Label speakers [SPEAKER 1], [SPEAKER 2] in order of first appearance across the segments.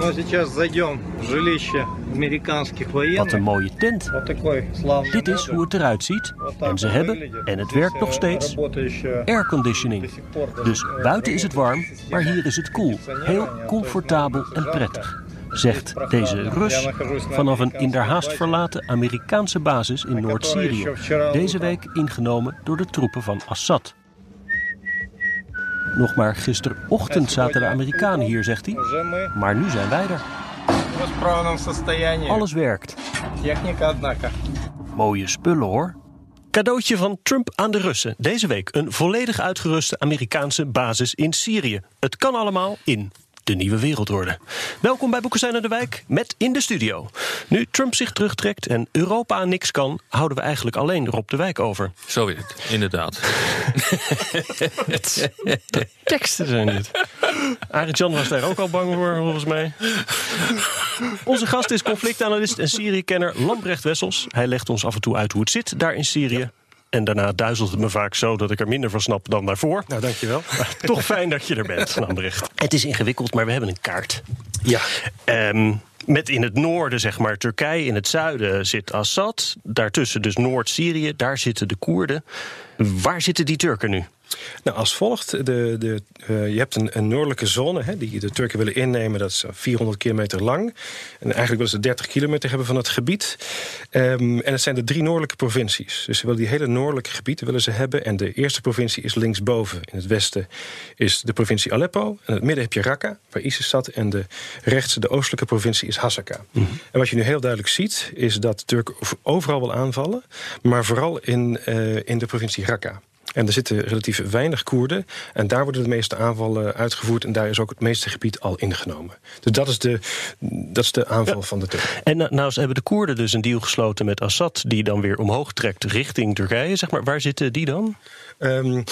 [SPEAKER 1] Ну, сейчас зайдем в жилище американских
[SPEAKER 2] Wat een
[SPEAKER 1] военных.
[SPEAKER 2] mooie tent.
[SPEAKER 1] Вот такой славный
[SPEAKER 2] Dit is
[SPEAKER 1] модуль.
[SPEAKER 2] hoe het eruit ziet.
[SPEAKER 1] Вот так
[SPEAKER 2] En ze
[SPEAKER 1] он
[SPEAKER 2] hebben,
[SPEAKER 1] выглядит.
[SPEAKER 2] en het
[SPEAKER 1] Здесь,
[SPEAKER 2] werkt nog
[SPEAKER 1] э,
[SPEAKER 2] steeds,
[SPEAKER 1] работающая
[SPEAKER 2] airconditioning.
[SPEAKER 1] до сих пор даже,
[SPEAKER 2] Dus
[SPEAKER 1] э,
[SPEAKER 2] buiten is het warm, maar hier is het koel. Heel comfortabel en prettig. Zegt deze Rus vanaf een in der haast verlaten Amerikaanse basis in Noord-Syrië. Deze week ingenomen door de troepen van Assad. Nog maar gisterochtend zaten de Amerikanen hier, zegt hij. Maar nu zijn wij er. Alles werkt. Mooie spullen hoor. Cadeautje van Trump aan de Russen. Deze week een volledig uitgeruste Amerikaanse basis in Syrië. Het kan allemaal in de nieuwe wereldorde. Welkom bij Boekenstein en de Wijk met in de studio. Nu Trump zich terugtrekt en Europa aan niks kan, houden we eigenlijk alleen Rob de Wijk over.
[SPEAKER 3] Zo is het, inderdaad.
[SPEAKER 2] De teksten zijn dit. Arend Jan was daar ook al bang voor, volgens mij. Onze gast is conflictanalist en Syrië-kenner Lambrecht Wessels. Hij legt ons af en toe uit hoe het zit daar in Syrië. En daarna duizelt het me vaak zo dat ik er minder van snap dan daarvoor.
[SPEAKER 4] Nou, dankjewel.
[SPEAKER 2] Maar toch fijn dat je er bent, Lambrecht. Het is ingewikkeld, maar we hebben een kaart.
[SPEAKER 4] Ja,
[SPEAKER 2] Ehm, met in het noorden, zeg maar, Turkije. In het zuiden zit Assad. Daartussen dus Noord-Syrië. Daar zitten de Koerden. Waar zitten die Turken nu?
[SPEAKER 4] Nou als volgt. De, de, eh, je hebt een, een noordelijke zone hè, die de Turken willen innemen. Dat is 400 kilometer lang. En eigenlijk willen ze 30 kilometer hebben van het gebied. Ehm, en het zijn de drie noordelijke provincies. Dus ze willen die hele noordelijke gebieden willen ze hebben. En de eerste provincie is linksboven. In het westen is de provincie Aleppo. En in het midden heb je Raqqa, waar ISIS zat. En de rechtse, de oostelijke provincie is Hasaka. En wat je nu heel duidelijk ziet, is dat de Turken overal wil aanvallen. Maar vooral in, eh, in de provincie Raqqa. En er zitten relatief weinig Koerden. En daar worden de meeste aanvallen uitgevoerd. En daar is ook het meeste gebied al ingenomen. Dus dat is de, dat is de aanval van de Turken.
[SPEAKER 2] En nou, nou hebben de Koerden dus een deal gesloten met Assad... die dan weer omhoog trekt richting Turkije. Zeg maar, waar zitten die dan?
[SPEAKER 4] Ehm,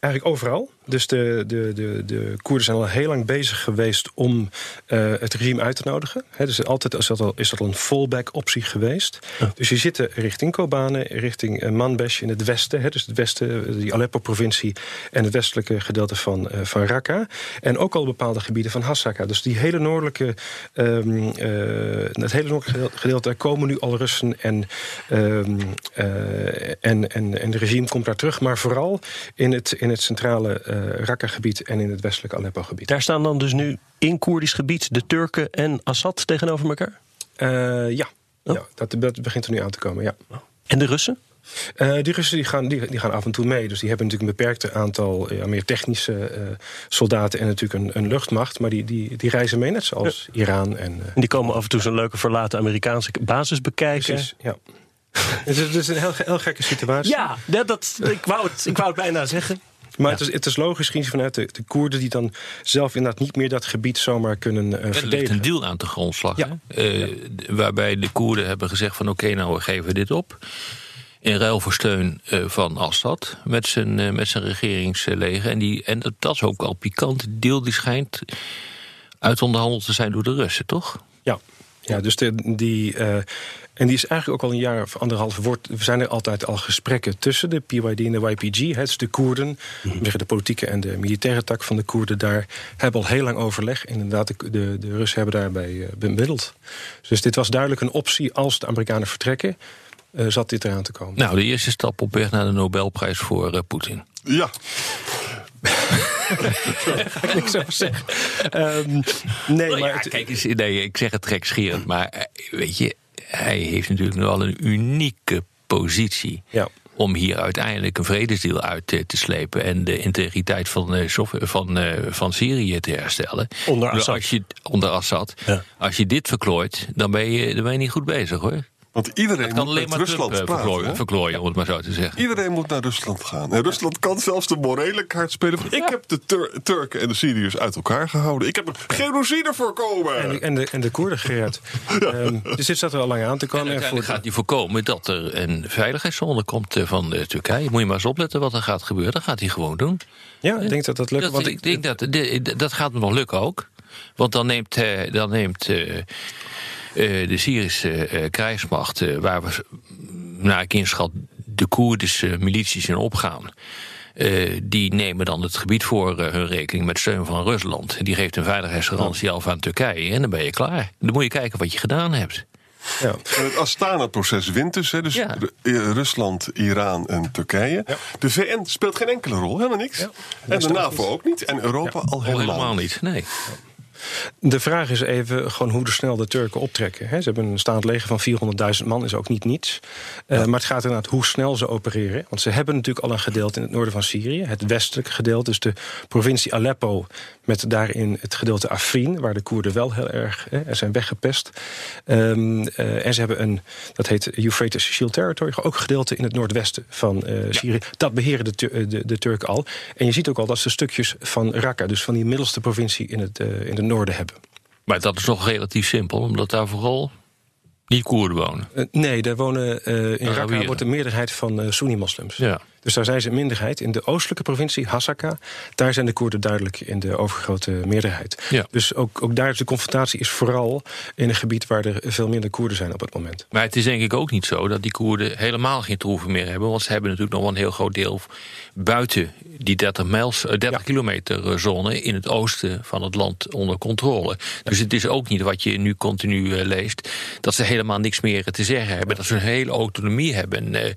[SPEAKER 4] eigenlijk overal. Dus de, de, de, de Koerden zijn al heel lang bezig geweest om eh, het regime uit te nodigen. He, dus altijd is dat al, is dat al een fallback optie geweest. Dus je zitten richting Kobane, richting uh, Manbij in het westen. He, dus het westen, eh, die Aleppo-provincie en het westelijke gedeelte van, uh, van Raqqa. En ook al bepaalde gebieden van Hasaka. Dus die hele noordelijke, um, uh, het hele noordelijke gedeelte, daar komen nu al Russen en, um, en, en, en het regime komt daar terug. Maar vooral in het, in het centrale Raqqa-gebied en in het westelijke Aleppo-gebied.
[SPEAKER 2] Daar staan dan dus nu in Koerdisch gebied de Turken en Assad tegenover elkaar?
[SPEAKER 4] Uh, ja, oh. ja dat, dat, begint er nu aan te komen, ja.
[SPEAKER 2] En de Russen?
[SPEAKER 4] Uh, die Russen die gaan, die, die, gaan af en toe mee. Dus die hebben natuurlijk een beperkt aantal ja, meer technische uh, soldaten en natuurlijk een, een, luchtmacht. Maar die, die, die reizen mee, net zoals ja. Iran. En, uh,
[SPEAKER 2] en die komen af en toe zo'n leuke verlaten Amerikaanse basis bekijken.
[SPEAKER 4] Precies, ja. het, is, het is een heel, heel gekke situatie.
[SPEAKER 2] Ja, dat, ik, wou het, ik wou het bijna zeggen.
[SPEAKER 4] Maar ja. het, is, het is logisch gezien vanuit de, de Koerden die dan zelf inderdaad niet meer dat gebied zomaar kunnen uh,
[SPEAKER 3] er
[SPEAKER 4] verdedigen.
[SPEAKER 3] ligt een deal aan de grondslag. Ja. Uh. Waarbij de Koerden hebben gezegd van oké, okay, nou we geven dit op. In ruil voor steun uh, van Assad met zijn, met zijn regeringsleger. En, die, en dat, dat is ook al pikant. Die deal die schijnt uitonderhandeld te zijn door de Russen, toch?
[SPEAKER 4] Ja, ja dus de, die... En die is eigenlijk ook al een jaar of anderhalf. Wordt, er zijn er altijd al gesprekken tussen de PYD en de YPG. Het is de Koerden, mm-hmm. de politieke en de militaire tak van de Koerden daar. hebben al heel lang overleg. En inderdaad, de, de, de Russen hebben daarbij uh, bemiddeld. Dus dit was duidelijk een optie als de Amerikanen vertrekken. Uh, zat dit eraan te komen.
[SPEAKER 3] Nou, de eerste stap op weg naar de Nobelprijs voor uh, Poetin.
[SPEAKER 4] Ja. ga ik niks over zeggen. Um, nee,
[SPEAKER 3] nou
[SPEAKER 4] maar
[SPEAKER 3] ja, kijk eens, nee, ik zeg het gekscherend, maar weet je, hij heeft natuurlijk nu al een unieke positie.
[SPEAKER 4] Ja.
[SPEAKER 3] Om hier uiteindelijk een vredesdeal uit te, te slepen en de integriteit van, uh, van, uh, van Syrië te herstellen.
[SPEAKER 2] Onder Assad.
[SPEAKER 3] Als je, onder Assad. Ja. Als je dit verklooit, dan ben, je, dan ben je niet goed bezig hoor.
[SPEAKER 5] Want iedereen
[SPEAKER 3] kan
[SPEAKER 5] moet met
[SPEAKER 3] maar
[SPEAKER 5] Rusland
[SPEAKER 3] Trump eh,
[SPEAKER 5] praten.
[SPEAKER 3] verklooien, om het maar zo te zeggen.
[SPEAKER 5] Iedereen moet naar Rusland gaan. En Rusland kan zelfs de morele kaart spelen. Van, Ik heb de Tur- Turken en de Syriërs uit elkaar gehouden. Ik heb een genocide voorkomen.
[SPEAKER 4] En de, en de, en de Koerden, Gerard. Ehm, dus dit zat er al lang aan te
[SPEAKER 3] En
[SPEAKER 4] komen. En
[SPEAKER 3] uiteindelijk gaat hij voorkomen dat er een veiligheidszone komt eh, van de Turkije. Moet je maar eens opletten wat er gaat gebeuren. Dat gaat hij gewoon doen.
[SPEAKER 4] ja, ik denk dat dat lukt.
[SPEAKER 3] Dat,
[SPEAKER 4] want
[SPEAKER 3] ik denk dat dat gaat hem nog lukken ook. Want dan neemt, eh, dan neemt eh, eh, de Syrische eh, krijgsmacht, eh, waar we, naar ik inschat, de Koerdische milities in opgaan. eh, die nemen dan het gebied voor eh, hun rekening met steun van Rusland. Die geeft een veiligheidsgarantie af aan Turkije. En dan ben je klaar. Dan moet je kijken wat je gedaan hebt.
[SPEAKER 4] ja.
[SPEAKER 5] Het Astana-proces wint dus. Hè, dus
[SPEAKER 3] Ja.
[SPEAKER 5] Eh, Rusland, Iran en Turkije. De VN speelt geen enkele rol, helemaal niks. En de NAVO ook niet. En Europa al helemaal,
[SPEAKER 3] helemaal
[SPEAKER 5] niet.
[SPEAKER 3] niet. Nee.
[SPEAKER 4] De vraag is even gewoon hoe snel de Turken optrekken. Ze hebben een staand leger van 400.000 man, is ook niet niets. Eh, Maar het gaat inderdaad hoe snel ze opereren. Want ze hebben natuurlijk al een gedeelte in het noorden van Syrië. Het westelijke gedeelte, dus de provincie Aleppo... met daarin het gedeelte Afrin, waar de Koerden wel heel erg hè, zijn weggepest. Ehm, eh, en ze hebben een, dat heet Euphrates Shield Territory... ook een gedeelte in het noordwesten van eh, Syrië. Dat beheren de, de, de Turken al. En je ziet ook al dat ze stukjes van Raqqa... dus van die middelste provincie in het, in noorden hebben.
[SPEAKER 3] Maar dat is nog relatief simpel, omdat daar vooral niet Koerden wonen.
[SPEAKER 4] Eh, nee, daar wonen eh, in Raqqa wordt de meerderheid van eh Sunni-moslims.
[SPEAKER 3] Ja.
[SPEAKER 4] Dus daar zijn ze een minderheid. In de oostelijke provincie, Hasaka, daar zijn de Koerden duidelijk in de overgrote meerderheid.
[SPEAKER 3] Ja.
[SPEAKER 4] Dus ook, ook daar is de confrontatie is vooral in een gebied waar er veel minder Koerden zijn op het moment.
[SPEAKER 3] Maar het is denk ik ook niet zo dat die Koerden helemaal geen troeven meer hebben. Want ze hebben natuurlijk nog wel een heel groot deel buiten die 30, mijls, eh, 30
[SPEAKER 4] Ja.
[SPEAKER 3] kilometer eh, zone in het oosten van het land onder controle. Dus het is ook niet wat je nu continu eh, leest, dat ze helemaal niks meer te zeggen hebben. Dat ze een hele autonomie hebben, eh,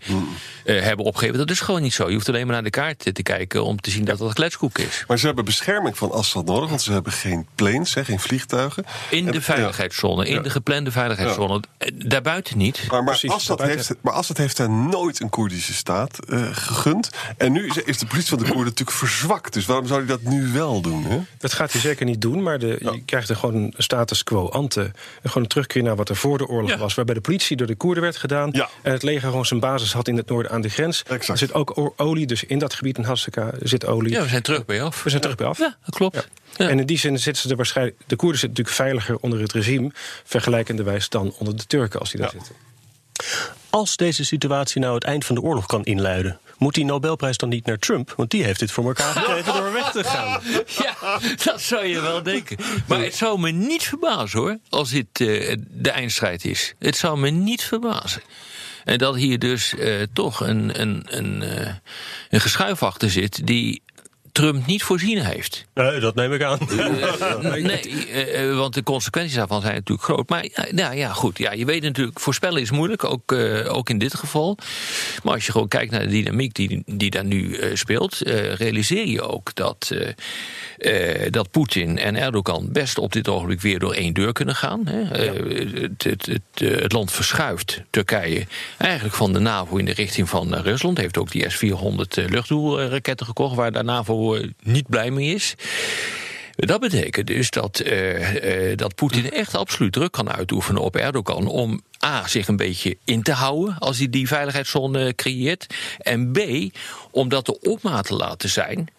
[SPEAKER 3] eh, hebben opgegeven. Dat is gewoon niet zo. Je hoeft alleen maar naar de kaart te kijken om te zien dat dat kletskoek is.
[SPEAKER 5] Maar ze hebben bescherming van Assad nodig. Want ze hebben geen planes, hè, geen vliegtuigen.
[SPEAKER 3] In de veiligheidszone, in de geplande veiligheidszone. Eh, Daarbuiten niet.
[SPEAKER 5] Maar, maar,
[SPEAKER 4] Precies,
[SPEAKER 5] Assad
[SPEAKER 4] daarbuiten.
[SPEAKER 5] heeft, maar Assad heeft daar nooit een Koerdische staat eh, gegund. En nu is, is de politie van de Koerden natuurlijk verzwakt. Dus waarom zou hij dat nu wel doen? Hè?
[SPEAKER 4] Dat gaat hij zeker niet doen, maar de, je krijgt er gewoon een status quo ante. Gewoon een terugkeer naar wat er voor de oorlog
[SPEAKER 3] Ja.
[SPEAKER 4] was. Waarbij de politie door de Koerden werd gedaan.
[SPEAKER 5] Ja.
[SPEAKER 4] En het leger gewoon zijn basis had in het noorden aan de grens.
[SPEAKER 5] Exact.
[SPEAKER 4] Er zit ook olie, dus in dat gebied in Hasaka zit olie.
[SPEAKER 3] Ja, we zijn terug bij af.
[SPEAKER 4] We zijn terug bij af.
[SPEAKER 3] Ja, dat klopt. Ja.
[SPEAKER 4] En in die zin zitten ze er waarschijnlijk. De Koerden zitten natuurlijk veiliger onder het regime. vergelijkenderwijs dan onder de Turken als die daar zitten.
[SPEAKER 2] Als deze situatie nou het eind van de oorlog kan inluiden, moet die Nobelprijs dan niet naar Trump? Want die heeft dit voor elkaar gekregen door weg te gaan.
[SPEAKER 3] Ja, dat zou je wel denken. Maar het zou me niet verbazen hoor, als dit eh, de eindstrijd is. Het zou me niet verbazen. En dat hier dus eh, toch een, een, een, eh, een geschuif achter zit die Trump niet voorzien heeft.
[SPEAKER 2] Nee, dat neem ik aan.
[SPEAKER 3] Nee, eh, eh, want de consequenties daarvan zijn natuurlijk groot. Maar ja, nou ja, goed. Ja, je weet natuurlijk, voorspellen is moeilijk, ook, eh, ook in dit geval. Maar als je gewoon kijkt naar de dynamiek die, die daar nu eh, speelt, eh, realiseer je ook dat, eh, eh, dat Poetin en Erdogan best op dit ogenblik weer door één deur kunnen gaan. Hè. Eh, het, het, het, eh, het land verschuift, Turkije, eigenlijk van de NAVO in de richting van eh, Rusland. Heeft ook die S-400 eh, luchtdoelraketten gekocht, waar de NAVO niet blij mee is. Dat betekent dus dat, eh, eh, dat Poetin echt absoluut druk kan uitoefenen op Erdogan om A, zich een beetje in te houden als hij die veiligheidszone creëert. En B, om dat de opmaat te laten zijn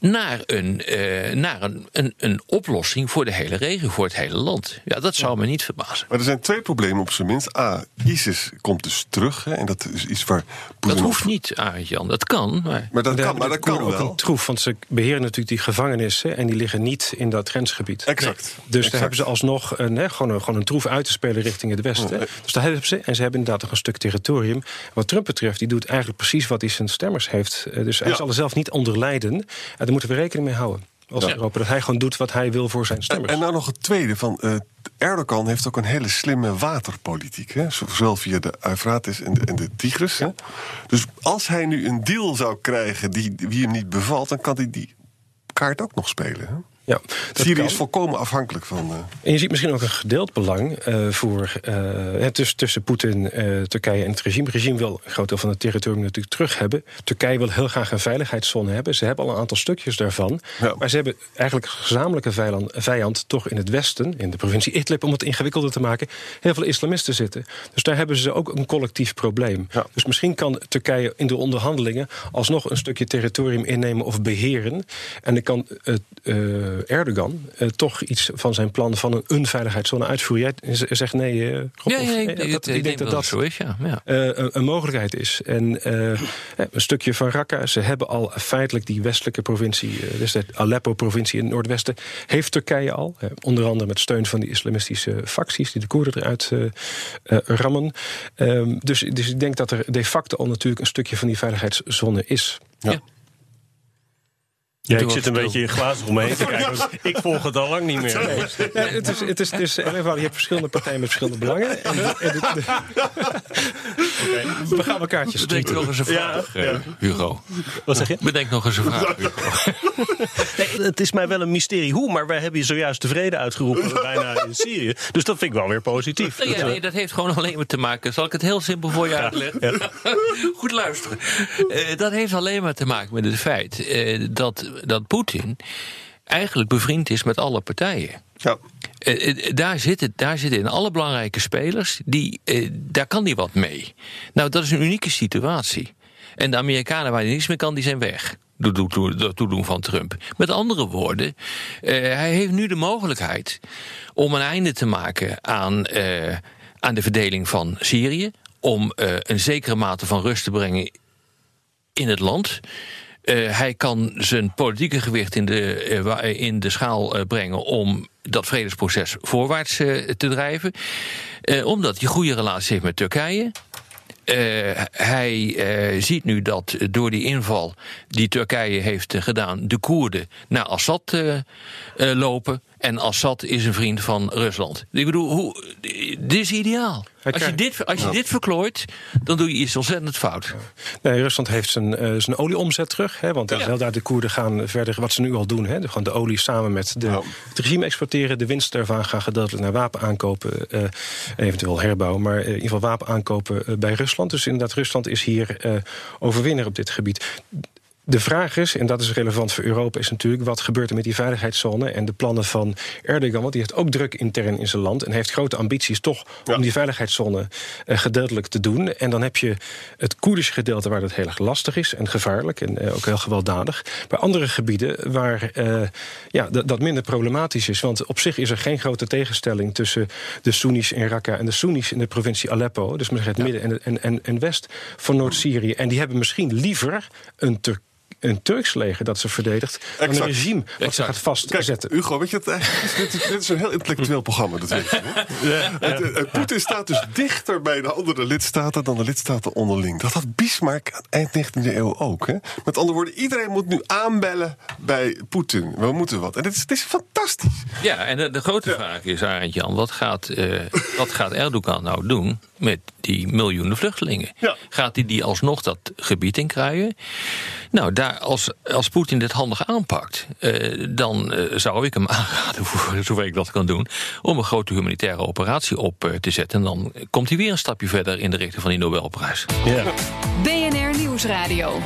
[SPEAKER 3] naar, een, eh, naar een, een, een oplossing voor de hele regio, voor het hele land. Ja, dat zou me niet verbazen.
[SPEAKER 5] Maar er zijn twee problemen op zijn minst. A, ISIS komt dus terug. Hè, en dat is iets waar
[SPEAKER 3] Dat hoeft niet, Arend-Jan. Dat kan. Maar
[SPEAKER 5] Maar dat kan, maar dat kan
[SPEAKER 4] ook
[SPEAKER 5] wel.
[SPEAKER 4] een troef, want ze beheren natuurlijk die gevangenissen en die liggen niet in dat grensgebied.
[SPEAKER 5] Exact.
[SPEAKER 4] Dus
[SPEAKER 5] Exact.
[SPEAKER 4] daar hebben ze alsnog een, hè, gewoon, een, gewoon een troef uit te spelen richting het westen. Dus daar hebben ze, en ze hebben inderdaad nog een stuk territorium. Wat Trump betreft, die doet eigenlijk precies wat hij zijn stemmers heeft. Eh, Dus hij
[SPEAKER 5] Ja.
[SPEAKER 4] zal er zelf niet onder lijden. En daar moeten we rekening mee houden. Als
[SPEAKER 5] Ja.
[SPEAKER 4] Europa, dat hij gewoon doet wat hij wil voor zijn stemmers.
[SPEAKER 5] en nou nog het tweede. Van, eh, Erdogan heeft ook een hele slimme waterpolitiek. Hè? Zowel via de Eufrates en de, en de Tigris. Hè? Dus als hij nu een deal zou krijgen die, die hem niet bevalt... dan kan hij die kaart ook nog spelen. Hè?
[SPEAKER 4] Ja,
[SPEAKER 5] Syrië
[SPEAKER 4] kan.
[SPEAKER 5] is volkomen afhankelijk van. Uh...
[SPEAKER 4] En je ziet misschien ook een gedeeld belang uh, voor, uh, tussen, tussen Poetin, Turkije en het regime. Het regime wil een groot deel van het territorium natuurlijk terug hebben. Turkije wil heel graag een veiligheidszone hebben. Ze hebben al een aantal stukjes daarvan. Ja. Maar ze hebben eigenlijk gezamenlijke vijand, vijand, toch in het westen, in de provincie Idlib, om het ingewikkelder te maken, heel veel islamisten zitten. Dus daar hebben ze ook een collectief probleem. Ja. Dus misschien kan Turkije in de onderhandelingen alsnog een stukje territorium innemen of beheren. En dan kan het Erdogan uh, toch iets van zijn plan van een unveiligheidszone uitvoeren. Jij zegt nee, uh,
[SPEAKER 3] Rob, ja, ja, ik, dat, ik denk dat dat zo is, ja. ja.
[SPEAKER 4] Een, een, mogelijkheid is. En een stukje van Raqqa, ze hebben al feitelijk die westelijke provincie, dus de Aleppo-provincie in het noordwesten, heeft Turkije al. onder andere met steun van die islamistische facties die de Koerden eruit rammen. Ehm, dus, dus ik denk dat er de facto al natuurlijk een stukje van die veiligheidszone is.
[SPEAKER 5] Ja. Ja.
[SPEAKER 2] Ik zit een beetje in glazen omheen te kijken. Ik volg het al lang niet meer.
[SPEAKER 4] Nee. Het, is, het, is, het is. Je hebt verschillende partijen met verschillende belangen. En, en de, de, okay. We gaan elkaar kaartjes
[SPEAKER 3] Bedenk nog eens een vraag, ja, ja. Hugo.
[SPEAKER 2] Wat zeg je?
[SPEAKER 3] Bedenk nog eens een vraag, Hugo.
[SPEAKER 2] Nee, het is mij wel een mysterie hoe, maar wij hebben je zojuist tevreden uitgeroepen bijna in Syrië. Dus dat vind ik wel weer positief.
[SPEAKER 3] Nee, ja, nee, dat heeft gewoon alleen maar te maken. Zal ik het heel simpel voor je uitleggen? Goed luisteren. Uh, dat heeft alleen maar te maken met het feit uh, dat dat Poetin eigenlijk bevriend is met alle partijen.
[SPEAKER 5] Ja.
[SPEAKER 3] Uh, daar, zitten, daar zitten in alle belangrijke spelers, die, uh, daar kan hij wat mee. Nou, dat is een unieke situatie. En de Amerikanen waar hij niks mee kan, die zijn weg. Door toedoen van Trump. Met andere woorden, hij heeft nu de mogelijkheid om een einde te maken aan, aan de verdeling van Syrië. Om een zekere mate van rust te brengen in het land. Uh, hij kan zijn politieke gewicht in de, uh, in de schaal brengen om dat vredesproces voorwaarts te drijven. omdat hij goede relaties heeft met Turkije. hij ziet nu dat door die inval die Turkije heeft gedaan, de Koerden naar Assad lopen. En Assad is een vriend van Rusland. Ik bedoel, hoe, dit is ideaal. Als je, dit, als je dit verklooit, dan doe je iets ontzettend fout.
[SPEAKER 4] Nee, Rusland heeft zijn, uh, zijn olieomzet terug. Hè, want ja. heel daar de Koerden gaan verder wat ze nu al doen. Hè, gewoon de olie samen met de, het regime exporteren. De winst daarvan gaan gedeeltelijk naar wapen aankopen. Uh, eventueel herbouwen. Maar uh, in ieder geval wapen aankopen bij Rusland. Dus inderdaad, Rusland is hier overwinnaar op dit gebied. De vraag is, en dat is relevant voor Europa, is natuurlijk wat gebeurt er met die veiligheidszone en de plannen van Erdogan. Want die heeft ook druk intern in zijn land en heeft grote ambities toch ja. om die veiligheidszone uh, gedeeltelijk te doen. En dan heb je het Koerdische gedeelte waar dat heel erg lastig is en gevaarlijk en uh, ook heel gewelddadig. Bij andere gebieden waar uh, ja, dat minder problematisch is. Want op zich is er geen grote tegenstelling tussen de Soenies in Raqqa en de Soenies in de provincie Aleppo. Dus maar het ja. midden en, en, en, en west van Noord-Syrië. En die hebben misschien liever een Turk een Turks leger dat ze verdedigt... Exact. dan een regime wat exact. ze gaat vastzetten.
[SPEAKER 5] Kijk, Hugo, weet je, het, dit, is, dit is een heel intellectueel programma, dat weet je. Ja, ja. Poetin staat dus dichter bij de andere lidstaten... dan de lidstaten onderling. Dat had Bismarck eind 19e eeuw ook. Hè? Met andere woorden, iedereen moet nu aanbellen bij Poetin. We moeten wat. En dit is, dit is fantastisch.
[SPEAKER 3] Ja, en de, de grote vraag is, Arend Jan... wat gaat, uh, wat gaat Erdogan nou doen met die miljoenen vluchtelingen?
[SPEAKER 5] Ja.
[SPEAKER 3] Gaat hij die alsnog dat gebied in kruien? Nou, daar, als, als Poetin dit handig aanpakt, uh, dan uh, zou ik hem aanraden, voor zover ik dat kan doen, om een grote humanitaire operatie op uh, te zetten. En dan komt hij weer een stapje verder in de richting van die Nobelprijs.
[SPEAKER 2] Ja.
[SPEAKER 6] BNR Nieuwsradio.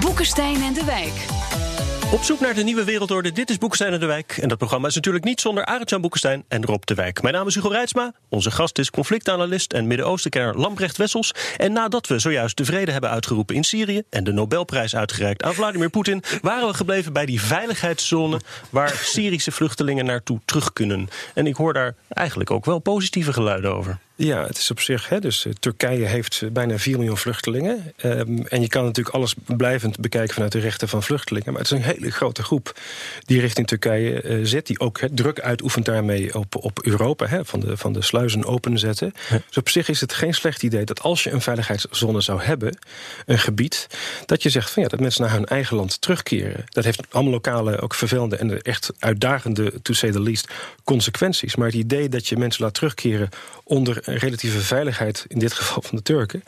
[SPEAKER 6] Boekenstein en de Wijk.
[SPEAKER 2] Op zoek naar de nieuwe wereldorde. Dit is Boekenstein en de Wijk. En dat programma is natuurlijk niet zonder Arend-Jan Boekenstein en Rob de Wijk. Mijn naam is Hugo Reitsma. Onze gast is conflictanalist en Midden-Oostenkenner Lambrecht Wessels. En nadat we zojuist de vrede hebben uitgeroepen in Syrië... en de Nobelprijs uitgereikt aan Vladimir Poetin... waren we gebleven bij die veiligheidszone... waar Syrische vluchtelingen naartoe terug kunnen. En ik hoor daar eigenlijk ook wel positieve geluiden over.
[SPEAKER 4] Ja, het is op zich. Hè, dus uh, Turkije heeft uh, bijna 4 miljoen vluchtelingen. Um, en je kan natuurlijk alles blijvend bekijken vanuit de rechten van vluchtelingen. Maar het is een hele grote groep die richting Turkije uh, zet. Die ook druk uitoefent daarmee op, op Europa. Hè, van, de, van de sluizen openzetten. Dus op zich is het geen slecht idee dat als je een veiligheidszone zou hebben, een gebied, dat je zegt van ja, dat mensen naar hun eigen land terugkeren. Dat heeft allemaal lokale, ook vervelende en echt uitdagende, to say the least, consequenties. Maar het idee dat je mensen laat terugkeren onder relatieve veiligheid, in dit geval van de Turken,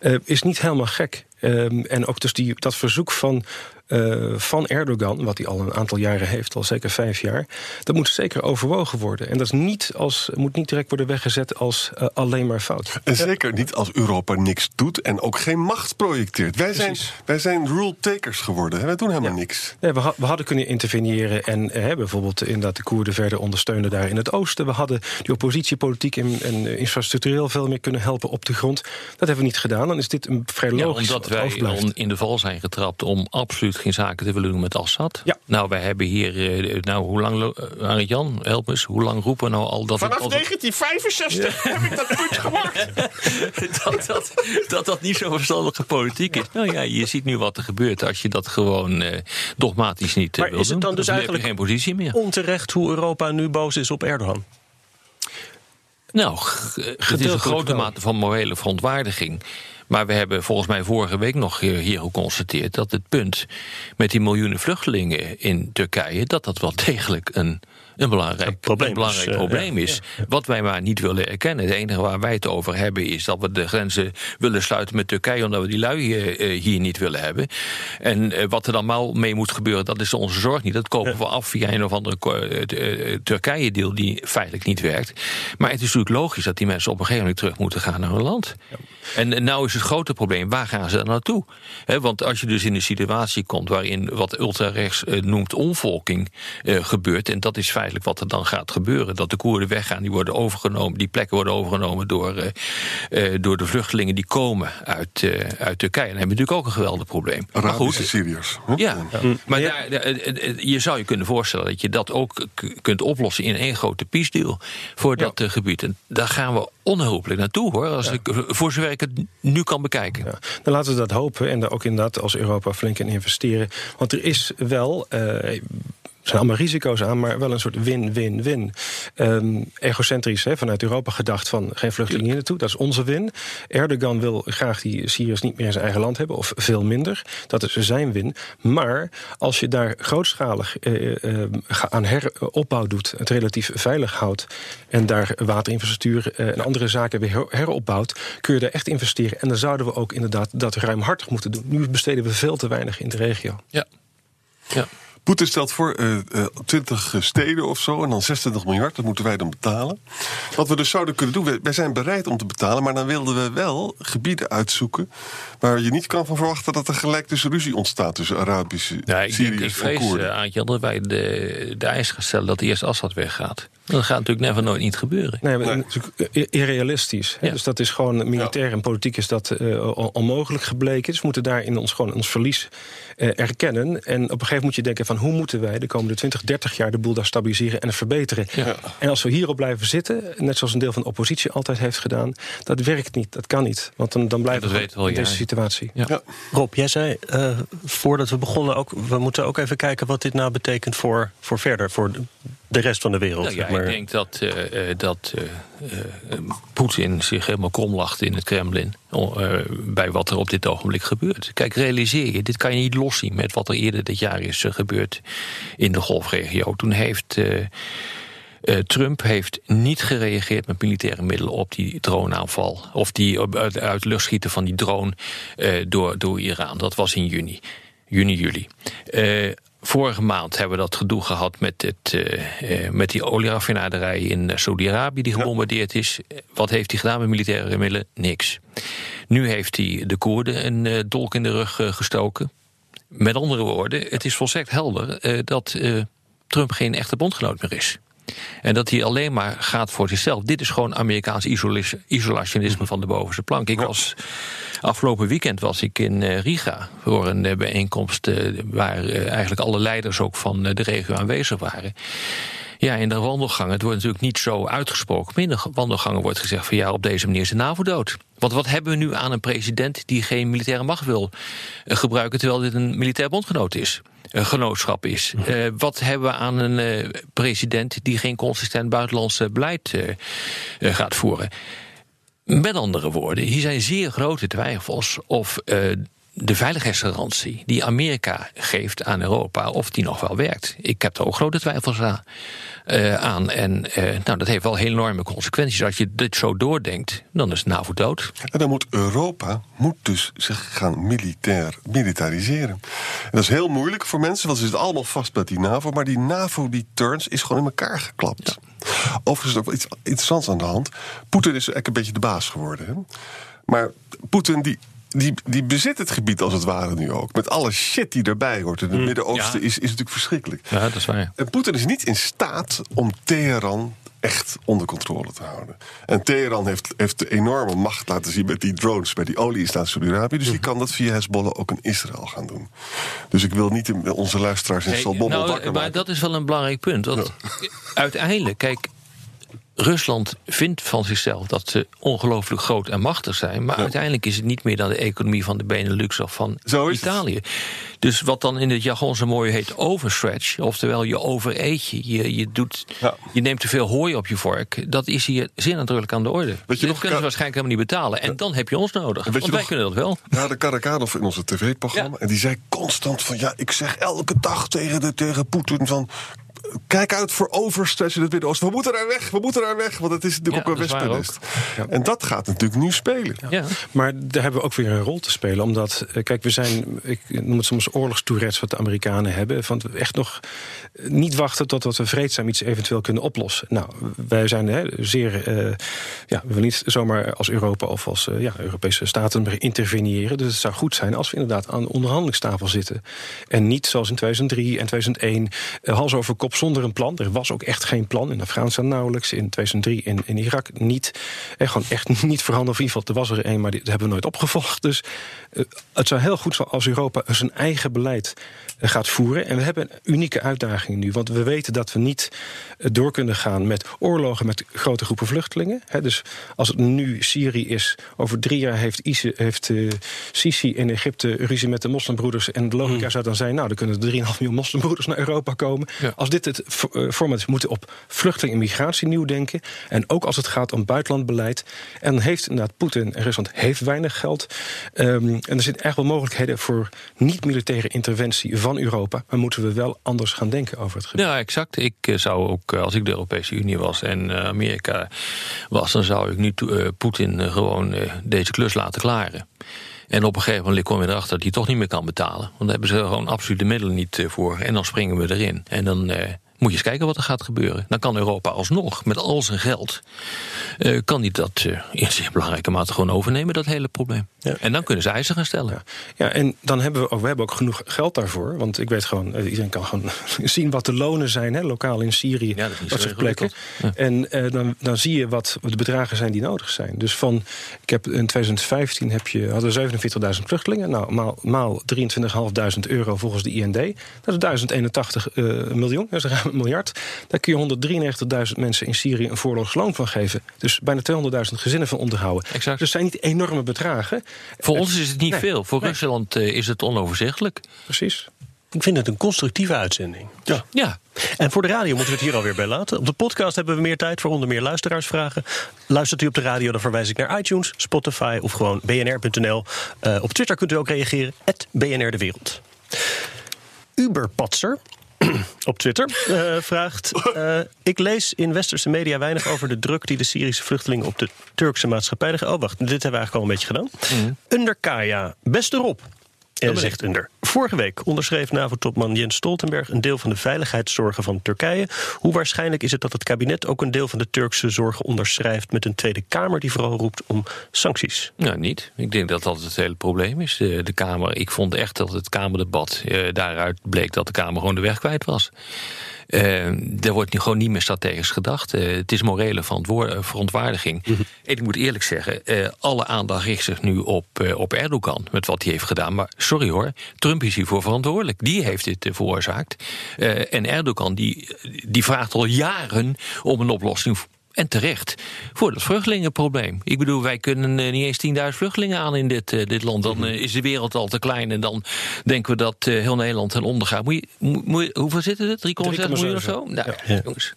[SPEAKER 4] uh, is niet helemaal gek. Um, en ook dus die, dat verzoek van eh, van Erdogan, wat hij al een aantal jaren heeft, al zeker vijf jaar, dat moet zeker overwogen worden. En dat is niet als, moet niet direct worden weggezet als uh, alleen maar fout.
[SPEAKER 5] En zeker niet als Europa niks doet en ook geen macht projecteert. Wij zijn, wij zijn rule takers geworden. Wij doen helemaal niks.
[SPEAKER 4] Nee, we, we, hadden kunnen interveneren en uh, bijvoorbeeld inderdaad de Koerden verder ondersteunen daar in het oosten. We hadden die oppositiepolitiek en, en infrastructureel veel meer kunnen helpen op de grond. Dat hebben we niet gedaan. Dan is dit een vrij logisch.
[SPEAKER 3] Ja, omdat wij in de val zijn getrapt om absoluut geen zaken te willen doen met Assad.
[SPEAKER 4] Ja.
[SPEAKER 3] Nou, wij hebben hier, uh, nou, hoe lang, uh, Jan, help eens, hoe lang roepen we nou al dat
[SPEAKER 5] Vanaf
[SPEAKER 3] het,
[SPEAKER 5] 1965 ja. heb ik dat punt gemaakt.
[SPEAKER 3] dat, dat, dat dat niet zo verstandige politiek is. Nou ja, je ziet nu wat er gebeurt als je dat gewoon uh, dogmatisch niet
[SPEAKER 2] maar
[SPEAKER 3] wil
[SPEAKER 2] is het dan
[SPEAKER 3] doen.
[SPEAKER 2] dus
[SPEAKER 3] Dan
[SPEAKER 2] eigenlijk
[SPEAKER 3] heb je geen positie meer.
[SPEAKER 2] onterecht hoe Europa nu boos is op Erdogan?
[SPEAKER 3] Nou, het is een grote mate van morele verontwaardiging. Maar we hebben volgens mij vorige week nog hier geconstateerd dat het punt met die miljoenen vluchtelingen in Turkije, dat dat wel degelijk een, een belangrijk
[SPEAKER 2] een probleem,
[SPEAKER 3] een belangrijk
[SPEAKER 2] is, uh,
[SPEAKER 3] probleem is. Wat wij maar niet willen erkennen. Het enige waar wij het over hebben is dat we de grenzen willen sluiten met Turkije, omdat we die lui uh, hier niet willen hebben. En wat er dan maar mee moet gebeuren, dat is onze zorg niet. Dat kopen we af via een of andere Turkije-deal die feitelijk niet werkt. Maar het is natuurlijk logisch dat die mensen op een gegeven moment terug moeten gaan naar hun land. Ja. En nou is het grote probleem, waar gaan ze dan naartoe? He, want als je dus in een situatie komt waarin wat ultrarechts noemt omvolking uh, gebeurt, en dat is feitelijk wat er dan gaat gebeuren, dat de Koerden weggaan, die worden overgenomen, die plekken worden overgenomen door, uh, door de vluchtelingen die komen uit, uit Turkije. Dan hebben we natuurlijk ook een geweldig probleem.
[SPEAKER 5] Arabische maar goed, Syriërs.
[SPEAKER 3] Huh? Ja, ja, maar daar, je zou je kunnen voorstellen dat je dat ook kunt oplossen in één grote peace voor dat ja. gebied. En daar gaan we onherroepelijk naartoe hoor, als ik, voor zover ik het nu kan bekijken.
[SPEAKER 4] Ja, dan laten we dat hopen en daar ook inderdaad als Europa flink in investeren. Want er is wel. Uh, zijn allemaal risico's aan, maar wel een soort win-win-win. Um, egocentrisch vanuit Europa gedacht van geen vluchtelingen hier naartoe. Dat is onze win. Erdogan wil graag die Syriërs niet meer in zijn eigen land hebben, of veel minder. Dat is zijn win. Maar als je daar grootschalig uh, uh, aan heropbouw doet, het relatief veilig houdt en daar waterinfrastructuur en andere zaken weer heropbouwt, kun je daar echt investeren. En dan zouden we ook inderdaad dat ruimhartig moeten doen. Nu besteden we veel te weinig in de regio.
[SPEAKER 3] Ja. ja.
[SPEAKER 5] Poetin stelt voor uh, uh, 20 steden of zo en dan 26 miljard. Dat moeten wij dan betalen. Wat we dus zouden kunnen doen, wij, zijn bereid om te betalen, maar dan wilden we wel gebieden uitzoeken waar je niet kan van verwachten dat er gelijk dus ruzie ontstaat tussen Arabische,
[SPEAKER 3] ja, ik
[SPEAKER 5] Syriërs
[SPEAKER 3] denk, ik vrees,
[SPEAKER 5] en Koerden.
[SPEAKER 3] Uh, Aantje, dat wij de, de eis gaan stellen dat eerst Assad weggaat. Dat gaat natuurlijk never nooit niet gebeuren.
[SPEAKER 4] Nee, maar nee. natuurlijk irrealistisch. Ja. Dus dat is gewoon militair ja. en politiek is dat uh, onmogelijk gebleken. Dus we moeten daarin ons gewoon ons verlies uh, erkennen. En op een gegeven moment moet je denken van hoe moeten wij de komende 20, 30 jaar de boel daar stabiliseren en verbeteren.
[SPEAKER 3] Ja.
[SPEAKER 4] En als we hierop blijven zitten, net zoals een deel van de oppositie altijd heeft gedaan, dat werkt niet, dat kan niet. Want dan, dan blijven we
[SPEAKER 3] wel,
[SPEAKER 4] in deze situatie.
[SPEAKER 2] Ja. Rob, jij zei uh, voordat we begonnen ook, we moeten ook even kijken wat dit nou betekent voor, voor verder, voor de, de rest van de wereld.
[SPEAKER 3] Nou ja,
[SPEAKER 2] zeg maar.
[SPEAKER 3] Ik denk dat, uh, dat uh, Poetin zich helemaal krom lacht in het Kremlin. bij wat er op dit ogenblik gebeurt. Kijk, realiseer je, dit kan je niet loszien met wat er eerder dit jaar is gebeurd in de golfregio. Toen heeft. Uh, Trump heeft niet gereageerd met militaire middelen op die droneaanval. Of die uit, uit luchtschieten van die drone uh, door, door Iran. Dat was in juni. Juni, juli. Uh, Vorige maand hebben we dat gedoe gehad met, het, uh, met die olieraffinaderij in Saudi-Arabië die gebombardeerd is. Wat heeft hij gedaan met militaire middelen? Niks. Nu heeft hij de Koerden een uh, dolk in de rug gestoken. Met andere woorden, het is volstrekt helder dat Trump geen echte bondgenoot meer is. En dat hij alleen maar gaat voor zichzelf. Dit is gewoon Amerikaans isolationisme van de bovenste plank. Ik was, afgelopen weekend was ik in Riga voor een bijeenkomst waar eigenlijk alle leiders ook van de regio aanwezig waren. Ja, in de wandelgangen, het wordt natuurlijk niet zo uitgesproken, maar in de wandelgangen wordt gezegd van ja, op deze manier is de NAVO dood. Want wat hebben we nu aan een president die geen militaire macht wil gebruiken, terwijl dit een militair bondgenoot is? Een genootschap is. Uh, wat hebben we aan een uh, president die geen consistent buitenlands beleid uh, gaat voeren? Met andere woorden, hier zijn zeer grote twijfels of de veiligheidsgarantie die Amerika geeft aan Europa, of die nog wel werkt. Ik heb er ook grote twijfels aan. eh, aan. En eh, nou, dat heeft wel enorme consequenties. Als je dit zo doordenkt, dan is NAVO dood.
[SPEAKER 5] En dan moet Europa moet dus zich gaan militair, militariseren. En dat is heel moeilijk voor mensen, want ze zitten allemaal vast bij die NAVO. Maar die NAVO, die turns, is gewoon in elkaar geklapt. Overigens is er ook wel iets interessants aan de hand. Poetin is eigenlijk een beetje de baas geworden. Hè? Maar Poetin die, die, die bezit het gebied als het ware nu ook. Met alle shit die erbij hoort. In het Midden-Oosten
[SPEAKER 3] ja.
[SPEAKER 5] is, is natuurlijk verschrikkelijk.
[SPEAKER 3] Ja, dat is waar.
[SPEAKER 5] En Poetin is niet in staat om Teheran echt onder controle te houden. En Teheran heeft, heeft de enorme macht laten zien met die drones, bij die olieinstallaties in Saudi-Arabië. Dus die kan dat via Hezbollah ook in Israël gaan doen. Dus ik wil niet de- onze luisteraars in
[SPEAKER 3] Hey,
[SPEAKER 5] Salbommel
[SPEAKER 3] nou, maar
[SPEAKER 5] maken.
[SPEAKER 3] dat is wel een belangrijk punt. Want uiteindelijk, kijk, Rusland vindt van zichzelf dat ze ongelooflijk groot en machtig zijn. Maar uiteindelijk is het niet meer dan de economie van de Benelux of van
[SPEAKER 5] Zo is het.
[SPEAKER 3] Italië. Dus wat dan in het jargon zo mooi heet overstretch, oftewel je overeet je, je, je, doet,
[SPEAKER 5] Ja.
[SPEAKER 3] je neemt te veel hooi op je vork, dat is hier zeer nadrukkelijk aan de orde. dat
[SPEAKER 5] nog,
[SPEAKER 3] kunnen ze waarschijnlijk helemaal niet betalen. En dan heb je ons nodig. Want wij
[SPEAKER 5] nog-
[SPEAKER 3] kunnen dat wel.
[SPEAKER 5] Ja, de Karakanov in onze tv-programma. En die zei constant van... ja, ik zeg elke dag tegen, de, tegen Poetin van... Kijk uit voor overstretch in het Midden-Oosten. We moeten daar weg, we moeten daar weg. Want het is natuurlijk
[SPEAKER 3] Ja,
[SPEAKER 5] ook een wespennest. En dat gaat natuurlijk nu spelen.
[SPEAKER 3] Ja.
[SPEAKER 4] Maar daar hebben we ook weer een rol te spelen. Omdat, eh, kijk, we zijn, ik noem het soms oorlogstourets wat de Amerikanen hebben. Van echt nog eh, niet wachten totdat we vreedzaam iets eventueel kunnen oplossen. Nou, wij zijn hè, zeer, eh, ja, we willen niet zomaar als Europa of als ja, Europese staten interveneren. Dus het zou goed zijn als we inderdaad aan de onderhandelingstafel zitten. En niet zoals in 2003 en 2001, eh, hals over kop zonder een plan. Er was ook echt geen plan. In Afghanistan nauwelijks, in 2003 in, in Irak niet. En gewoon echt niet voorhanden. Of in ieder geval, er was er een, maar die hebben we nooit opgevolgd. Dus eh, het zou heel goed zijn als Europa zijn eigen beleid eh, gaat voeren. En we hebben een unieke uitdaging nu. Want we weten dat we niet eh, door kunnen gaan met oorlogen met grote groepen vluchtelingen. Dus als het nu Syrië is, over drie jaar heeft, ISIS, heeft eh, Sisi in Egypte ruzie met de moslimbroeders. En de logica zou dan zijn, nou, dan kunnen er 3,5 miljoen moslimbroeders naar Europa komen.
[SPEAKER 3] Ja.
[SPEAKER 4] Als dit het v- eh, format moeten op vluchteling en migratie nieuw denken. En ook als het gaat om buitenlandbeleid. En heeft inderdaad Poetin en Rusland heeft weinig geld. Ehm, en er zitten echt wel mogelijkheden voor niet-militaire interventie van Europa. Maar moeten we wel anders gaan denken over het gebied.
[SPEAKER 3] Ja, exact. Ik eh, zou ook, eh, als ik de Europese Unie was en Amerika was, dan zou ik nu Poetin gewoon deze klus laten klaren. En op een gegeven moment kom je erachter dat hij toch niet meer kan betalen. Want daar hebben ze gewoon absoluut de middelen niet eh, voor. En dan springen we erin. En dan eh, moet je eens kijken wat er gaat gebeuren. Dan kan Europa alsnog, met al zijn geld, eh, kan hij dat eh, in zeer belangrijke mate gewoon overnemen, dat hele probleem.
[SPEAKER 4] Ja.
[SPEAKER 3] En dan kunnen ze eisen gaan stellen.
[SPEAKER 4] Ja, en dan hebben we ook, we hebben ook genoeg geld daarvoor. Want ik weet gewoon, eh, iedereen kan gewoon zien wat de lonen zijn, hè, lokaal in Syrië,
[SPEAKER 3] Ja, dat is
[SPEAKER 4] dat soort plekken. En dan, dan zie je wat de bedragen zijn die nodig zijn. Dus van, ik heb in 2015 heb je, hadden we 47.000 vluchtelingen. Nou, maal, maal 23.500 euro volgens de IND. Dat is 1081 eh, miljoen, dat is ruim miljard. Daar kun je 193.000 mensen in Syrië een voorlogsloon van geven. Dus bijna 200.000 gezinnen van onderhouden.
[SPEAKER 3] Exact.
[SPEAKER 4] Dus het zijn niet enorme bedragen.
[SPEAKER 3] Voor
[SPEAKER 4] Het-
[SPEAKER 3] ons is het niet
[SPEAKER 4] nee,
[SPEAKER 3] veel. Voor
[SPEAKER 4] nee.
[SPEAKER 3] Rusland eh, is het onoverzichtelijk.
[SPEAKER 4] Precies.
[SPEAKER 2] Ik vind het een constructieve uitzending.
[SPEAKER 5] Ja.
[SPEAKER 3] Ja,
[SPEAKER 2] En voor de radio moeten we het hier alweer bij laten. Op de podcast hebben we meer tijd voor onder meer luisteraarsvragen. Luistert u op de radio, dan verwijs ik naar iTunes, Spotify of gewoon bnr.nl. Eh, op Twitter kunt u ook reageren, BNR de Wereld. Uberpatser op Twitter eh, vraagt... eh, ik lees in westerse media weinig over de druk die de Syrische vluchtelingen op de Turkse maatschappij leggen. Oh, wacht, dit hebben we eigenlijk al een beetje gedaan. Under Kaya, beste Rob. En zegt Under. Vorige week onderschreef NAVO-topman Jens Stoltenberg een deel van de veiligheidszorgen van Turkije. Hoe waarschijnlijk is het dat het kabinet ook een deel van de Turkse zorgen onderschrijft met een Tweede Kamer die vooral roept om sancties?
[SPEAKER 3] Nou, niet. Ik denk dat dat het hele probleem is. De, de Kamer, ik vond echt dat het Kamerdebat, eh, daaruit bleek dat de Kamer gewoon de weg kwijt was. Eh, er wordt nu gewoon niet meer strategisch gedacht. Eh, het is morele eh, verontwaardiging. En ik moet eerlijk zeggen, eh, alle aandacht richt zich nu op, eh, op Erdogan met wat hij heeft gedaan. Maar sorry hoor, Trump is hiervoor verantwoordelijk. Die heeft dit eh, veroorzaakt. Eh, en Erdogan die, die vraagt al jaren om een oplossing en terecht, voor dat vluchtelingenprobleem. Ik bedoel, wij kunnen eh, niet eens 10.000 vluchtelingen aan in dit, eh, dit land. Dan eh, is de wereld al te klein en dan denken we dat eh, heel Nederland ten onder gaat. Moet je, moet, moet je- hoeveel zitten er? 3,6 miljoen of zo? Nou,
[SPEAKER 4] Ja.
[SPEAKER 3] jongens.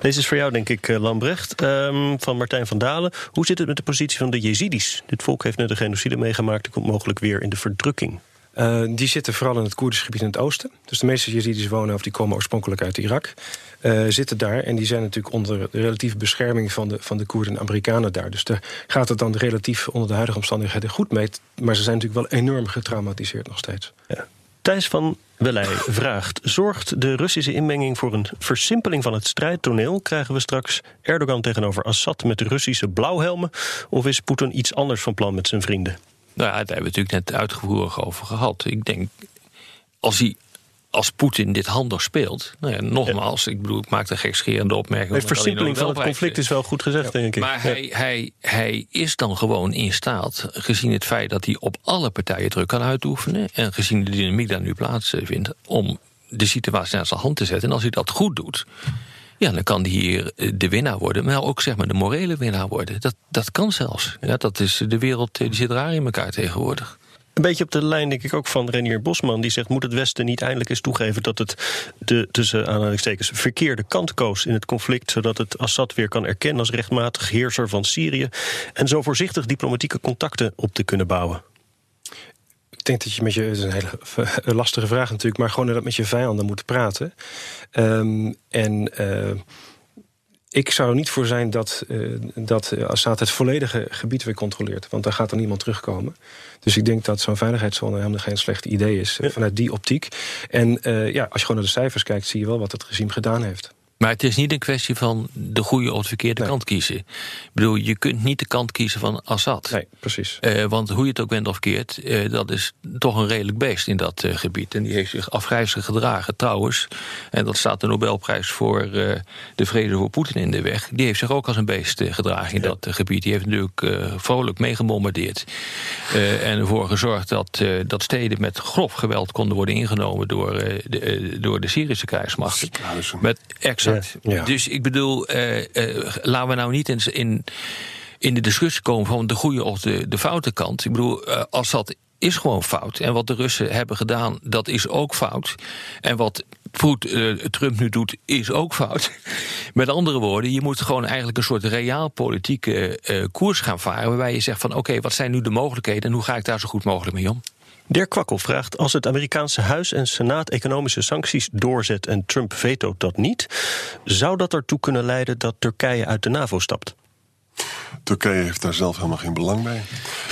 [SPEAKER 2] Deze is voor jou, denk ik, eh, Lambrecht, um, van Martijn van Dalen. Hoe zit het met de positie van de Jezidis? Dit volk heeft net een genocide meegemaakt en komt mogelijk weer in de verdrukking.
[SPEAKER 4] Uh, die zitten vooral in het Koerdisch gebied in het oosten. Dus de meeste Jezidis wonen, of die komen oorspronkelijk uit Irak. Uh, zitten daar en die zijn natuurlijk onder de relatieve bescherming van de, van de Koerden en Amerikanen daar. Dus daar gaat het dan relatief onder de huidige omstandigheden goed mee. Maar ze zijn natuurlijk wel enorm getraumatiseerd nog steeds.
[SPEAKER 2] Ja. Thijs van Welij vraagt: Zorgt de Russische inmenging voor een versimpeling van het strijdtoneel? Krijgen we straks Erdogan tegenover Assad met de Russische blauwhelmen? Of is Poetin iets anders van plan met zijn vrienden?
[SPEAKER 3] Nou ja, daar hebben we natuurlijk net uitgevoerig over gehad. Ik denk, als hij als Poetin dit handig speelt. Nou ja, nogmaals, ik bedoel, ik maak een gekscherende opmerking.
[SPEAKER 2] De versimpeling van het conflict is wel goed gezegd, denk ik.
[SPEAKER 3] Maar hij, hij, hij is dan gewoon in staat, gezien het feit dat hij op alle partijen druk kan uitoefenen. en gezien de dynamiek daar nu plaatsvindt, om de situatie naar zijn hand te zetten. En als hij dat goed doet. Ja, dan kan hij hier eh, de winnaar worden, maar ook zeg maar de morele winnaar worden. Dat, dat kan zelfs. Ja, dat is de wereld, die zit raar in elkaar tegenwoordig.
[SPEAKER 2] Een beetje op de lijn, denk ik, ook van Renier Bosman. Die zegt: Moet het Westen niet eindelijk eens toegeven dat het de tussen aanhalingstekens verkeerde kant koos in het conflict, zodat het Assad weer kan erkennen als rechtmatig heerser van Syrië en zo voorzichtig diplomatieke contacten op te kunnen bouwen?
[SPEAKER 4] Ik denk dat je met je, is een hele lastige vraag natuurlijk, maar gewoon dat met je vijanden moet praten. Um, en. Uh, ik zou er niet voor zijn dat, uh, dat Assad het volledige gebied weer controleert. Want daar gaat er niemand terugkomen. Dus ik denk dat zo'n veiligheidszone helemaal geen slecht idee is. Vanuit die optiek. En uh, ja, als je gewoon naar de cijfers kijkt, zie je wel wat het regime gedaan heeft.
[SPEAKER 3] Maar het is niet een kwestie van de goede of de verkeerde kant kiezen. Ik bedoel, je kunt niet de kant kiezen van Assad.
[SPEAKER 4] Nee, precies.
[SPEAKER 3] Uh, want hoe je het ook bent of keert, uh, dat is toch een redelijk beest in dat uh, gebied. En die heeft zich afgrijzelijk gedragen. Trouwens, en dat staat de Nobelprijs voor de vrede voor Poetin in de weg. Die heeft zich ook als een beest gedragen in ja. dat gebied. Die heeft natuurlijk vrolijk meegebombardeerd. en ervoor gezorgd dat, dat steden met grof geweld konden worden ingenomen door, de, door de Syrische krijgsmacht. Met exact ja. Dus ik bedoel, uh, uh, laten we nou niet in, in, in de discussie komen van de goede of de, de foute kant. Ik bedoel, uh, als dat is gewoon fout. En wat de Russen hebben gedaan, dat is ook fout. En wat Trump nu doet, is ook fout. Met andere woorden, je moet gewoon eigenlijk een soort reaalpolitieke koers gaan varen. Waarbij je zegt van oké, okay, wat zijn nu de mogelijkheden en hoe ga ik daar zo goed mogelijk mee om?
[SPEAKER 2] Dirk Kwakkel vraagt: Als het Amerikaanse Huis en Senaat economische sancties doorzet en Trump vetoot dat niet, zou dat ertoe kunnen leiden dat Turkije uit de NAVO stapt?
[SPEAKER 5] Turkije heeft daar zelf helemaal geen belang bij.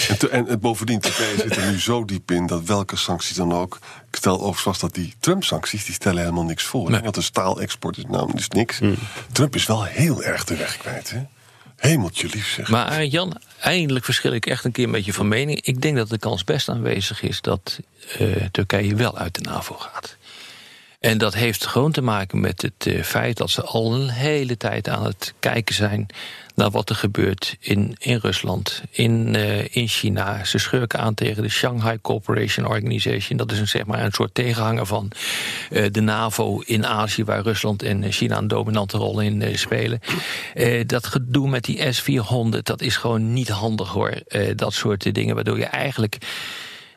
[SPEAKER 5] En, te, en, bovendien, Turkije zit er nu zo diep in dat welke sancties dan ook. Ik stel overigens vast dat die Trump-sancties die stellen helemaal niks voor. Nee. Want de staalexport is namelijk dus niks. Hmm. Trump is wel heel erg de weg kwijt. Hè? Hemeltje lief zeg.
[SPEAKER 3] Maar Jan, eindelijk verschil ik echt een keer een beetje van mening. Ik denk dat de kans best aanwezig is dat uh, Turkije wel uit de NAVO gaat. En dat heeft gewoon te maken met het uh, feit dat ze al een hele tijd aan het kijken zijn naar wat er gebeurt in, in Rusland, in, uh, in China. Ze schurken aan tegen de Shanghai Cooperation Organization. Dat is een, zeg maar, een soort tegenhanger van uh, de NAVO in Azië, waar Rusland en China een dominante rol in spelen. dat gedoe met die S-400, dat is gewoon niet handig hoor. dat soort dingen, waardoor je eigenlijk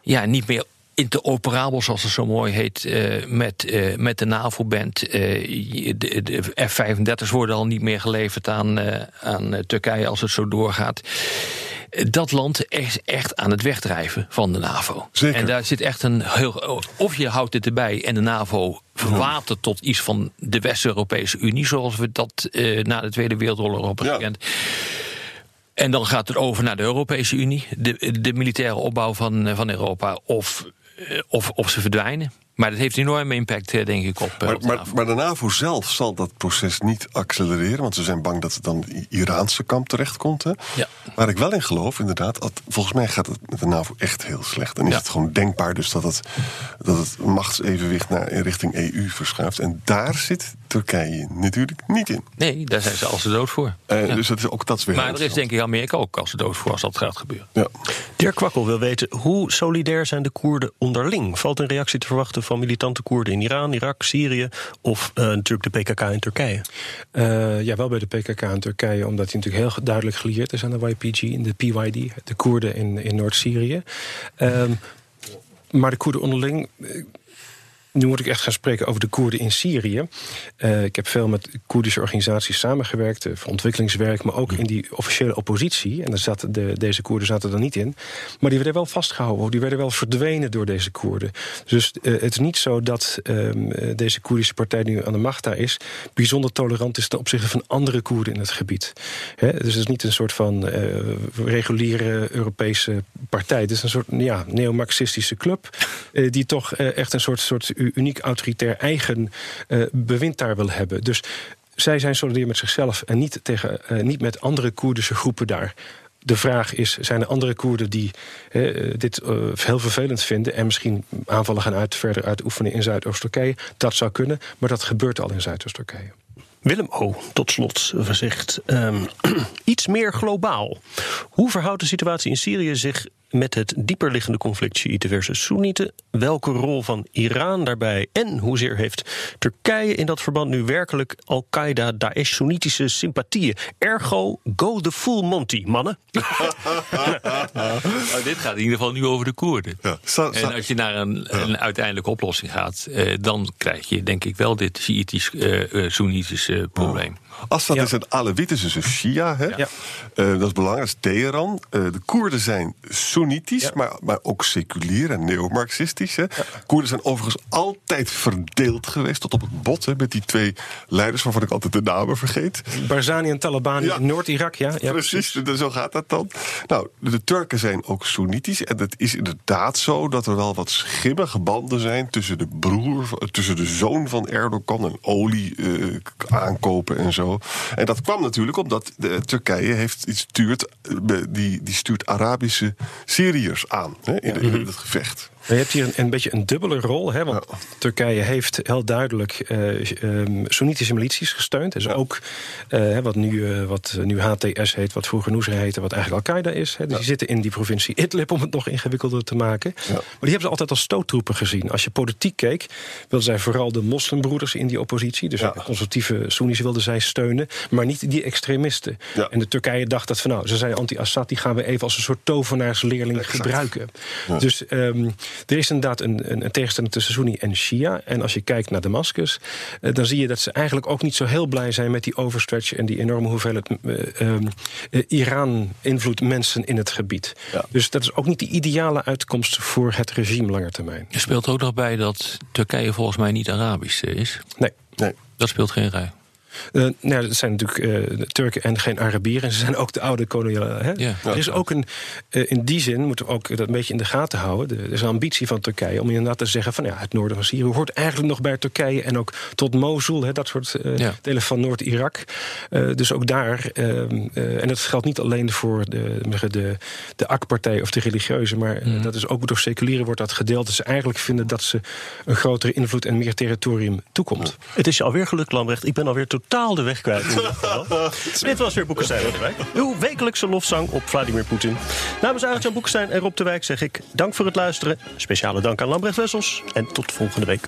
[SPEAKER 3] ja, niet meer interoperabel, zoals het zo mooi heet, uh, met, uh, met de NAVO bent. Uh, de, de F-35's worden al niet meer geleverd aan, aan Turkije als het zo doorgaat. Dat land is echt aan het wegdrijven van de NAVO.
[SPEAKER 5] Zeker.
[SPEAKER 3] En daar zit echt een heel. Of je houdt het erbij en de NAVO verwatert tot iets van de West-Europese Unie, zoals we dat na de Tweede Wereldoorlog hebben gekend. En dan gaat het over naar de Europese Unie, de, de militaire opbouw van, van Europa. Of of, of ze verdwijnen. Maar dat heeft enorme impact, denk ik, op.
[SPEAKER 5] Maar,
[SPEAKER 3] op de,
[SPEAKER 5] maar, maar de NAVO zelf zal dat proces niet accelereren, want ze zijn bang dat het dan de Iraanse kamp terechtkomt. Hè?
[SPEAKER 3] Ja.
[SPEAKER 5] Waar ik wel in geloof, inderdaad, dat, volgens mij gaat het met de NAVO echt heel slecht. En is ja. het gewoon denkbaar dus dat het, dat het machtsevenwicht naar in richting EU verschuift. En daar zit Turkije natuurlijk niet in.
[SPEAKER 3] Nee, daar zijn ze als de dood voor.
[SPEAKER 5] Uh, ja. Dus dat is ook dat is weer.
[SPEAKER 3] Maar er is denk ik Amerika ook als de dood voor als dat gaat gebeuren.
[SPEAKER 5] Ja.
[SPEAKER 2] Dirk Kwakkel wil weten hoe solidair zijn de Koerden onderling? Valt een reactie te verwachten van militante Koerden in Iran, Irak, Syrië of uh, natuurlijk de PKK in Turkije?
[SPEAKER 4] Uh, ja, wel bij de PKK in Turkije, omdat hij natuurlijk heel duidelijk gelieerd is aan de YPG en de PYD, de Koerden in, in Noord-Syrië. Um, maar de Koerden onderling nu moet ik echt gaan spreken over de Koerden in Syrië. Uh, ik heb veel met Koerdische organisaties samengewerkt, uh, voor ontwikkelingswerk, maar ook in die officiële oppositie. En daar zaten de, deze Koerden zaten er niet in. Maar die werden wel vastgehouden, die werden wel verdwenen door deze Koerden. Dus uh, het is niet zo dat ehm, deze Koerdische partij die nu aan de macht daar is, bijzonder tolerant is ten opzichte van andere Koerden in het gebied. He, dus het is niet een soort van reguliere Europese partij. Het is een soort ja, neo-marxistische club, die toch echt een soort, soort uniek autoritair eigen uh, bewind daar wil hebben. Dus zij zijn solidair met zichzelf en niet, tegen, uh, niet met andere Koerdische groepen daar. De vraag is, zijn er andere Koerden die uh, dit heel vervelend vinden... en misschien aanvallen gaan uit, verder uitoefenen in Zuidoost-Turkije? Dat zou kunnen, maar dat gebeurt al in Zuidoost-Turkije.
[SPEAKER 2] Willem O, tot slot gezegd. Um, iets meer globaal. Hoe verhoudt de situatie in Syrië zich met het dieperliggende conflict Shiiten versus Soenieten. Welke rol van Iran daarbij en hoezeer heeft Turkije in dat verband nu werkelijk Al-Qaeda, Daesh, Soenitische sympathieën? Ergo, go the full Monty, mannen.
[SPEAKER 3] nou, dit gaat in ieder geval nu over de Koerden. Ja, en als je naar een, een uiteindelijke oplossing gaat, eh, dan krijg je denk ik wel dit Shiïtisch-Soenitische eh, uh, probleem.
[SPEAKER 5] Assad ja. is een is dus een Shia. Hè? Ja. Uh, dat is belangrijk, dat is Teheran. Uh, de Koerden zijn Soenitisch, ja. maar, maar ook seculier en neo-Marxistisch. Hè? Koerden zijn overigens altijd verdeeld geweest, tot op het bot, hè, met die twee leiders waarvan ik altijd de namen vergeet.
[SPEAKER 4] Barzani en Taliban in Noord-Irak, ja.
[SPEAKER 5] Precies, precies, zo gaat dat dan. Nou, de Turken zijn ook Soenitisch. En het is inderdaad zo dat er wel wat schimmige banden zijn tussen de broer, tussen de zoon van Erdogan en olie uh, aankopen en zo. En dat kwam natuurlijk omdat de, Turkije heeft, stuurt, die, die stuurt Arabische Syriërs aan hè, in, in het gevecht.
[SPEAKER 4] Je hebt hier een, een, beetje een dubbele rol. Hè, want Turkije heeft heel duidelijk uh, um, Soenitische milities gesteund. Dus ook uh, wat, nu, uh, wat nu HTS heet, wat vroeger Nusra heette, wat eigenlijk Al-Qaeda is. Hè. Dus die zitten in die provincie Idlib om het nog ingewikkelder te maken. Maar die hebben ze altijd als stoottroepen gezien. Als je politiek keek, wilden zij vooral de moslimbroeders in die oppositie. Dus de conservatieve Soeni's wilden zij steunen, maar niet die extremisten. En de Turkije dacht dat van nou, ze zijn anti-Assad, die gaan we even als een soort tovenaarsleerling gebruiken. Dus um, er is inderdaad een, een, een tegenstelling tussen Sunni en Shia. En als je kijkt naar Damascus, uh, dan zie je dat ze eigenlijk ook niet zo heel blij zijn met die overstretch en die enorme hoeveelheid uh, uh, Iran-invloed mensen in het gebied. Ja. Dus dat is ook niet de ideale uitkomst voor het regime langer termijn.
[SPEAKER 3] Er speelt ook nog bij dat Turkije volgens mij niet Arabisch is.
[SPEAKER 4] Nee. nee.
[SPEAKER 3] Dat speelt geen rij.
[SPEAKER 4] Uh, nou, het zijn natuurlijk uh, Turken en geen Arabieren. Ze zijn ook de oude koloniale. Hè? Ja, er is ook een, uh, in die zin moeten we ook dat een beetje in de gaten houden. Er is een ambitie van Turkije om inderdaad te zeggen van ja, het noorden van Syrië hoort eigenlijk nog bij Turkije en ook tot Mosul, hè, dat soort ja. delen van Noord-Irak. dus ook daar, ehm, en dat geldt niet alleen voor de, de, de AK-partij of de religieuze, maar mm. dat is ook door seculieren wordt dat gedeeld. Dat ze eigenlijk vinden dat ze een grotere invloed en meer territorium toekomt.
[SPEAKER 2] Het is je alweer gelukt, Lambrecht. Ik ben alweer totaal de weg kwijt. Dit was weer Boekenstein Wijk. Uw wekelijkse lofzang op Vladimir Poetin. Namens Arjan Boekenstein en Rob de Wijk zeg ik dank voor het luisteren. Speciale dank aan Lambrecht Wessels. En tot volgende week.